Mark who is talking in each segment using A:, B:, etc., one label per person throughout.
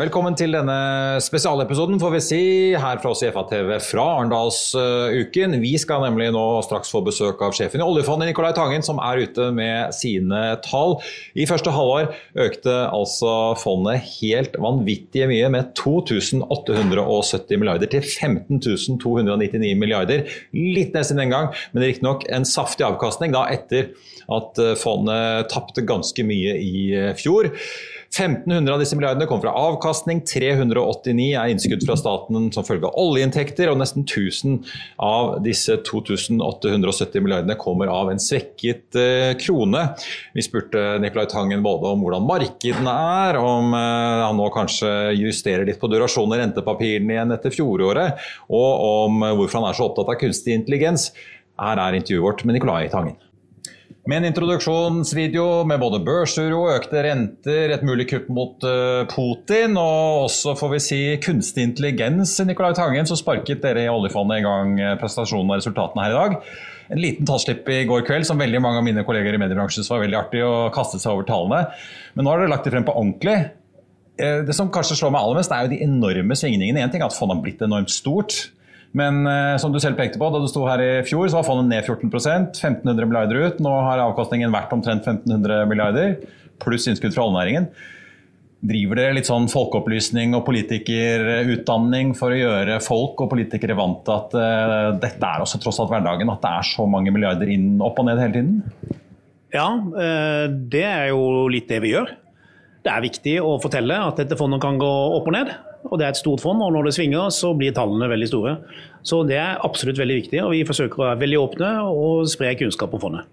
A: Velkommen til denne spesialepisoden får vi si, her fra oss i FA-TV fra Arendalsuken. Vi skal nemlig nå straks få besøk av sjefen i oljefondet, Nicolai Tangen, som er ute med sine tall. I første halvår økte altså fondet helt vanvittig mye, med 2870 milliarder til 15.299 milliarder. Litt nesten den gang, men riktignok en saftig avkastning da etter at fondet tapte ganske mye i fjor. 1500 av disse milliardene kommer fra avkastning, 389 er innskudd fra staten som følge av oljeinntekter, og nesten 1000 av disse 2870 milliardene kommer av en svekket eh, krone. Vi spurte Nicolai Tangen både om hvordan markedene er, om eh, han nå kanskje justerer litt på durasjonen i rentepapirene igjen etter fjoråret, og om hvorfor han er så opptatt av kunstig intelligens. Her er intervjuet vårt med Nicolai Tangen. Med en introduksjonsvideo med både børsuro, økte renter, et mulig kupp mot uh, Putin og også får vi si kunstig intelligens, Nicolai Tangen, så sparket dere i oljefondet i gang eh, presentasjonen av resultatene her i dag. En liten tallslipp i går kveld som veldig mange av mine kolleger i mediebransjen var veldig artig og kastet seg over tallene. Men nå har dere lagt det frem på ordentlig. Eh, det som kanskje slår meg aller mest, er jo de enorme svingningene. En ting er at fondet har blitt enormt stort. Men eh, som du selv pekte på, da du sto her i fjor, så var fondet ned 14% 1500 milliarder ut. Nå har avkastningen vært omtrent 1500 milliarder, pluss innskudd fra oljenæringen. Driver dere litt sånn folkeopplysning og politikerutdanning for å gjøre folk og politikere vant til at uh, dette er også tross alt hverdagen, at det er så mange milliarder inn opp og ned hele tiden?
B: Ja, uh, det er jo litt det vi gjør. Det er viktig å fortelle at dette fondet kan gå opp og ned. Og det er et stort fond, og når det svinger, så blir tallene veldig store. Så det er absolutt veldig viktig, og vi forsøker å være veldig åpne og spre kunnskap om fondet.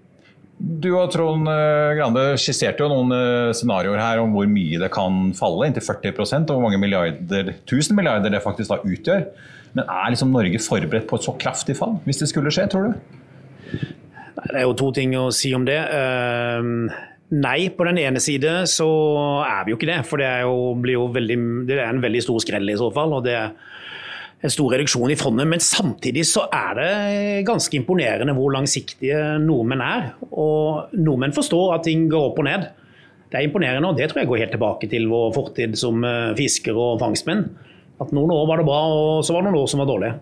A: Du og Trond eh, Grande skisserte jo noen eh, scenarioer her om hvor mye det kan falle, inntil 40 og hvor mange milliarder, 1000 milliarder det faktisk da utgjør. Men er liksom Norge forberedt på et så kraftig fall, hvis det skulle skje, tror du?
B: Det er jo to ting å si om det. Nei, på den ene side så er vi jo ikke det. For det er jo, jo veldig, det er en veldig stor skrell i så fall. og det er en stor reduksjon i fondet, men samtidig så er det ganske imponerende hvor langsiktige nordmenn er. Og nordmenn forstår at ting går opp og ned. Det er imponerende, og det tror jeg går helt tilbake til vår fortid som eh, fisker og fangstmenn. At noen år var det bra, og så var det noen år som var dårlige.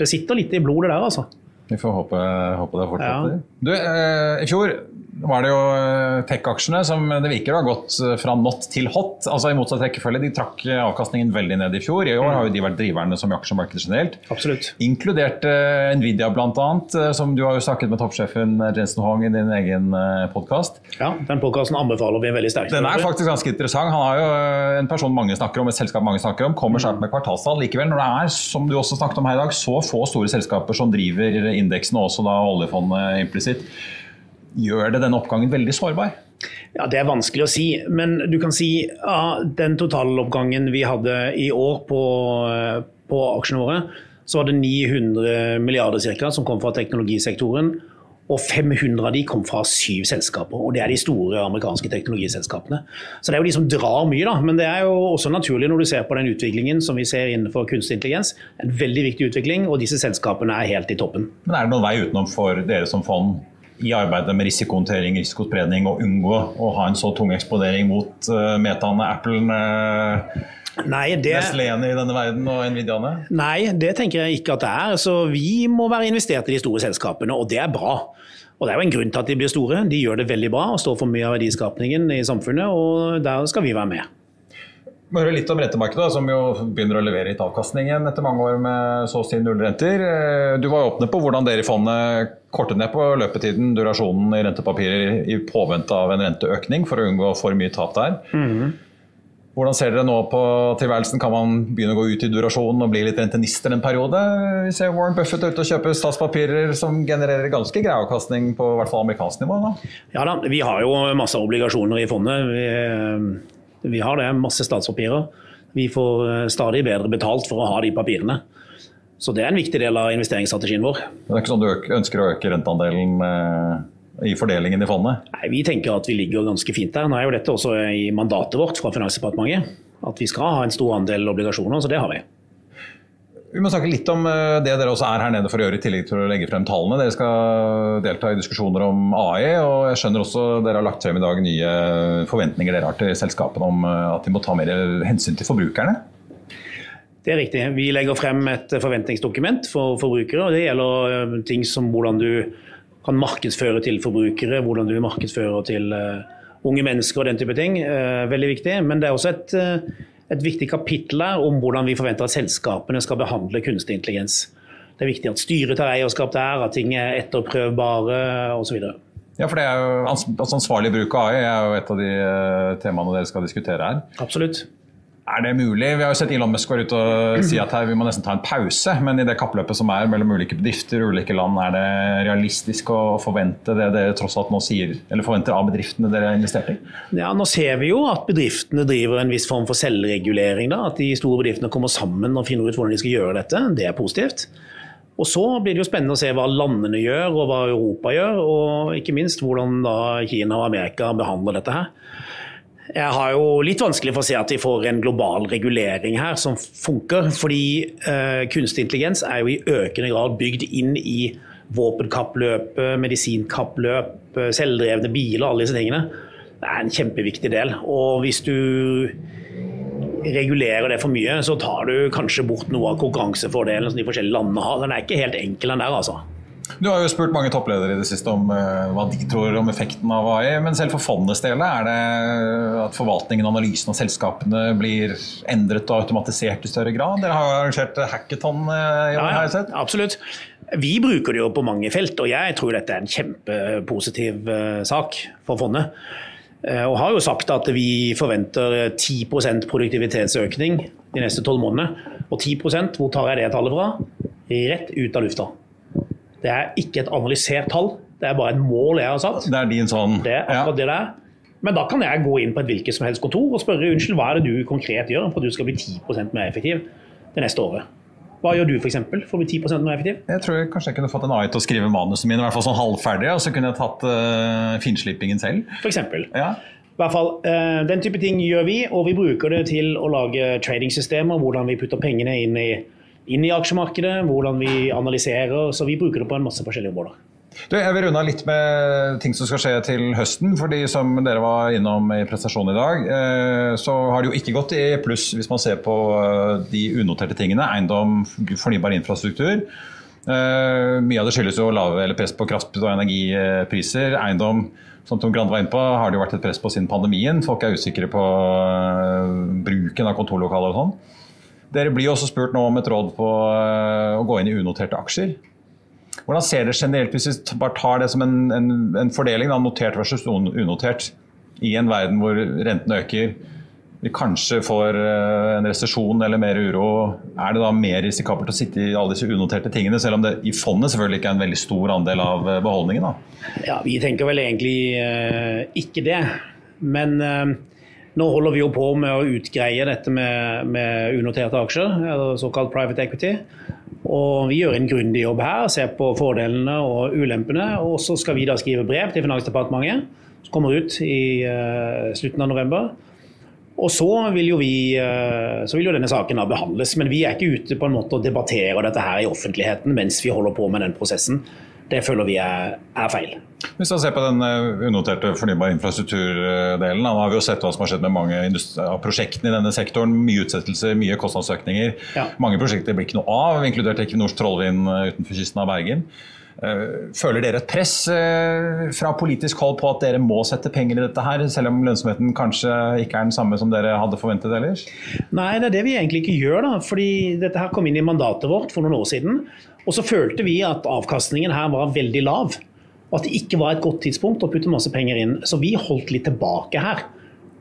B: Det sitter litt i blodet der, altså.
A: Vi får håpe, håpe det fortsetter. Ja. Du, eh, I fjor var det jo eh, tech-aksjene som det virker har gått eh, fra not til hot. altså I motsatt rekkefølge. De trakk eh, avkastningen veldig ned i fjor. I år har jo de vært driverne som i aksjemarkedet generelt.
B: Absolutt.
A: Inkludert uh, Nvidia bl.a., som du har jo snakket med toppsjefen Jensen Hong i din egen uh, podkast.
B: Ja, den podkasten anbefaler vi veldig sterkt.
A: Den er faktisk ganske interessant. Han har jo en person mange snakker om, et selskap mange snakker om, kommer snart med kvartalstall. Likevel, når det er som du også snakket om her i dag, så få store selskaper som driver indeksen, og også da oljefondet implisitt Gjør det denne oppgangen veldig sårbar?
B: Ja, Det er vanskelig å si, men du kan si ja, den totaloppgangen vi hadde i år på, på aksjene våre, så var det 900 milliarder cirka, som kom fra teknologisektoren. Og 500 av de kom fra syv selskaper, og det er de store amerikanske teknologiselskapene. Så det er jo de som drar mye, da. Men det er jo også naturlig når du ser på den utviklingen som vi ser innenfor kunstig intelligens. En veldig viktig utvikling, og disse selskapene er helt i toppen.
A: Men er det noen vei utenom for dere som fond i arbeidet med risikohåndtering, risikospredning, og unngå å ha en så tung eksponering mot uh, metaene, Apple, uh, Nei, det... Nestlé-ene i denne verden og Nvidiaene?
B: Nei, det tenker jeg ikke at det er. Så vi må være investert i de store selskapene, og det er bra. Og Det er jo en grunn til at de blir store. De gjør det veldig bra og står for mye av verdiskapningen i samfunnet, og der skal vi være med.
A: Høre litt om rentemarkedet, som jo begynner å levere litt avkastning igjen etter mange år med så å si nullrenter. Eh, du var jo åpne på hvordan dere i fondet kortet ned på løpetiden, durasjonen i rentepapirer i påvente av en renteøkning, for å unngå for mye tap der. Mm. Hvordan ser dere nå på tilværelsen? Kan man begynne å gå ut i durasjonen og bli litt rentenister en periode? Vi ser Warren Buffett ute og kjøper statspapirer som genererer ganske grei avkastning på hvert fall amerikansk nivå. Da.
B: Ja da, vi har jo masse obligasjoner i fondet. Vi eh, vi har det, masse statspapirer. Vi får eh, stadig bedre betalt for å ha de papirene. Så det er en viktig del av investeringsstrategien vår.
A: Men det er ikke sånn du ønsker å øke renteandelen eh, i fordelingen i fondet?
B: Nei, Vi tenker at vi ligger ganske fint der. Nå er jo dette også i mandatet vårt fra Finansdepartementet. At vi skal ha en stor andel obligasjoner, så det har vi.
A: Vi må snakke litt om eh, det dere også er her nede for å gjøre, i tillegg til å legge frem tallene. Dere skal delta i diskusjoner om AI, og jeg skjønner også dere har lagt frem i dag nye forventninger dere har til selskapene om eh, at de må ta mer hensyn til forbrukerne?
B: Det er riktig. Vi legger frem et forventningsdokument for forbrukere. og Det gjelder eh, ting som hvordan du kan markedsføre til forbrukere, hvordan du markedsfører til unge mennesker og den type ting. Veldig viktig. Men det er også et et viktig kapittel om hvordan vi forventer at selskapene skal behandle kunstig intelligens. Det er viktig at styret tar eierskap der, at ting er etterprøvbare osv.
A: Ja, for det er jo altså Ansvarlig bruk av AI er jo et av de eh, temaene dere skal diskutere her.
B: Absolutt.
A: Er det mulig? Vi har jo sett Elon Musk være ut og si at her, vi må nesten ta en pause. Men i det kappløpet som er mellom ulike bedrifter og ulike land, er det realistisk å forvente det dere tross alt nå sier, eller forventer av bedriftene dere har investert i?
B: Ja, Nå ser vi jo at bedriftene driver en viss form for selvregulering. Da. At de store bedriftene kommer sammen og finner ut hvordan de skal gjøre dette. Det er positivt. Og Så blir det jo spennende å se hva landene gjør og hva Europa gjør, og ikke minst hvordan da Kina og Amerika behandler dette her. Jeg har jo litt vanskelig for å se at vi får en global regulering her som funker. Fordi eh, kunstig intelligens er jo i økende grad bygd inn i våpenkappløp, medisinkappløp, selvdrevne biler, alle disse tingene. Det er en kjempeviktig del. Og hvis du regulerer det for mye, så tar du kanskje bort noe av konkurransefordelen som de forskjellige landene har. Den er ikke helt enkel, den der, altså.
A: Du har jo spurt mange toppledere i det siste om uh, hva de tror om effekten av AI. Men selv for fondets del, er det at forvaltningen og analysen av selskapene blir endret og automatisert i større grad? Dere har arrangert hackathon uh, i år, har jeg sett?
B: Absolutt. Vi bruker det jo på mange felt, og jeg tror dette er en kjempepositiv uh, sak for fondet. Og har jo sagt at vi forventer 10% produktivitetsøkning de neste tolv månedene. Og 10% hvor tar jeg det tallet fra? Rett ut av lufta. Det er ikke et analysert tall, det er bare et mål jeg har satt.
A: Det er din sånn
B: Det er akkurat ja. det det er. Men da kan jeg gå inn på et hvilket som helst kontor og spørre unnskyld, hva er det du konkret gjør for at du skal bli 10% mer effektiv det neste året. Hva gjør du for, eksempel, for å bli 10% mer effektiv?
A: Jeg tror jeg kanskje jeg kunne fått en AI til å skrive manuset mine, i hvert fall sånn halvferdig, og så kunne jeg tatt uh, finslippingen selv.
B: For eksempel. Ja. I hvert fall, uh, Den type ting gjør vi, og vi bruker det til å lage tradingsystemer, hvordan vi putter pengene inn i inn i aksjemarkedet, hvordan vi analyserer. Så vi bruker det på en masse forskjellige områder.
A: Du, jeg vil runde av litt med ting som skal skje til høsten. fordi Som dere var innom i prestasjonen i dag, eh, så har det jo ikke gått i pluss hvis man ser på eh, de unoterte tingene. Eiendom, fornybar infrastruktur. Eh, mye av det skyldes jo lave press på kraft- og energipriser. Eiendom, som Tom Grande var inne på, har det jo vært et press på siden pandemien. Folk er usikre på bruken av kontorlokaler og sånn. Dere blir også spurt nå om et råd på å gå inn i unoterte aksjer. Hvordan ser dere generelt, hvis vi bare tar det som en, en, en fordeling, da, notert versus unotert, i en verden hvor rentene øker, vi kanskje får eh, en resesjon eller mer uro, er det da mer risikabelt å sitte i alle disse unoterte tingene, selv om det i fondet selvfølgelig ikke er en veldig stor andel av eh, beholdningen? da?
B: Ja, Vi tenker vel egentlig uh, ikke det. Men uh, nå holder vi jo på med å utgreie dette med, med unoterte aksjer, såkalt private equity. Og Vi gjør en grundig jobb her, ser på fordelene og ulempene. og Så skal vi da skrive brev til Finansdepartementet, som kommer ut i uh, slutten av november. Og så vil, vi, uh, så vil jo denne saken da behandles. Men vi er ikke ute på en måte og debatterer dette her i offentligheten mens vi holder på med den prosessen. Det føler vi er, er feil.
A: Hvis man ser på den eh, unoterte fornybare infrastrukturdelen, da har vi jo sett hva som har skjedd med mange av prosjektene i denne sektoren. Mye utsettelser, mye kostnadsøkninger. Ja. Mange prosjekter blir ikke noe av, inkludert Equinors Trollvind eh, utenfor kysten av Bergen. Eh, føler dere et press fra politisk hold på at dere må sette penger i dette her, selv om lønnsomheten kanskje ikke er den samme som dere hadde forventet ellers?
B: Nei, det er det vi egentlig ikke gjør. da, fordi Dette her kom inn i mandatet vårt for noen år siden. Og så følte vi at avkastningen her var veldig lav. Og at det ikke var et godt tidspunkt å putte masse penger inn. Så vi holdt litt tilbake her.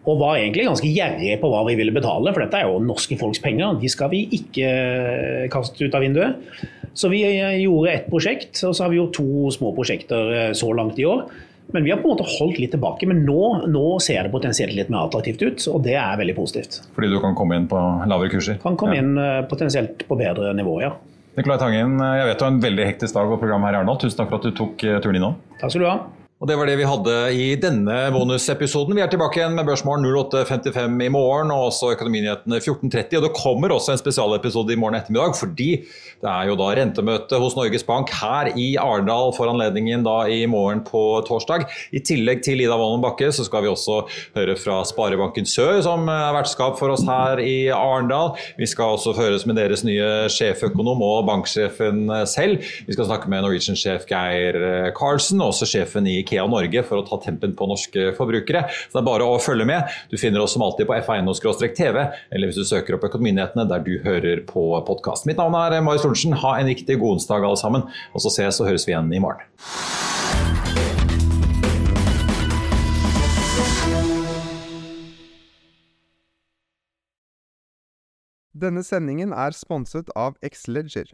B: Og var egentlig ganske gjerrige på hva vi ville betale, for dette er jo norske folks penger. De skal vi ikke eh, kaste ut av vinduet. Så vi eh, gjorde ett prosjekt, og så har vi gjort to små prosjekter eh, så langt i år. Men vi har på en måte holdt litt tilbake. Men nå, nå ser det potensielt litt mer attraktivt ut, og det er veldig positivt.
A: Fordi du kan komme inn på lavere kurser?
B: Kan komme ja. inn potensielt på bedre nivå, ja.
A: Nikolai Tangen, jeg vet du har en veldig hektisk dag på programmet her i Arendal. Tusen takk for at du tok eh, turen innom.
B: Takk skal du ha.
A: Og Det var det vi hadde i denne bonusepisoden. Vi er tilbake igjen med Børsmorgen 08.55 i morgen og også Økonominyhetene 14.30. Og det kommer også en spesialepisode i morgen ettermiddag, fordi det er jo da rentemøte hos Norges Bank her i Arendal for anledningen da i morgen på torsdag. I tillegg til Ida Wolden Bakke så skal vi også høre fra Sparebanken Sør, som er vertskap for oss her i Arendal. Vi skal også høres med deres nye sjeføkonom og banksjefen selv. Vi skal snakke med Norwegian-sjef Geir Karlsen, og også sjefen i Ikea Norge for å ta tempen på norske forbrukere. Så det er bare å følge med. Du finner oss som alltid på f1.no-tv, eller hvis du søker opp Økonominyhetene der du hører på podkast. Mitt navn er Marius Lorentzen. Ha en riktig god onsdag alle sammen, og så ses og høres vi igjen i morgen.
C: Denne sendingen er sponset av Xleger.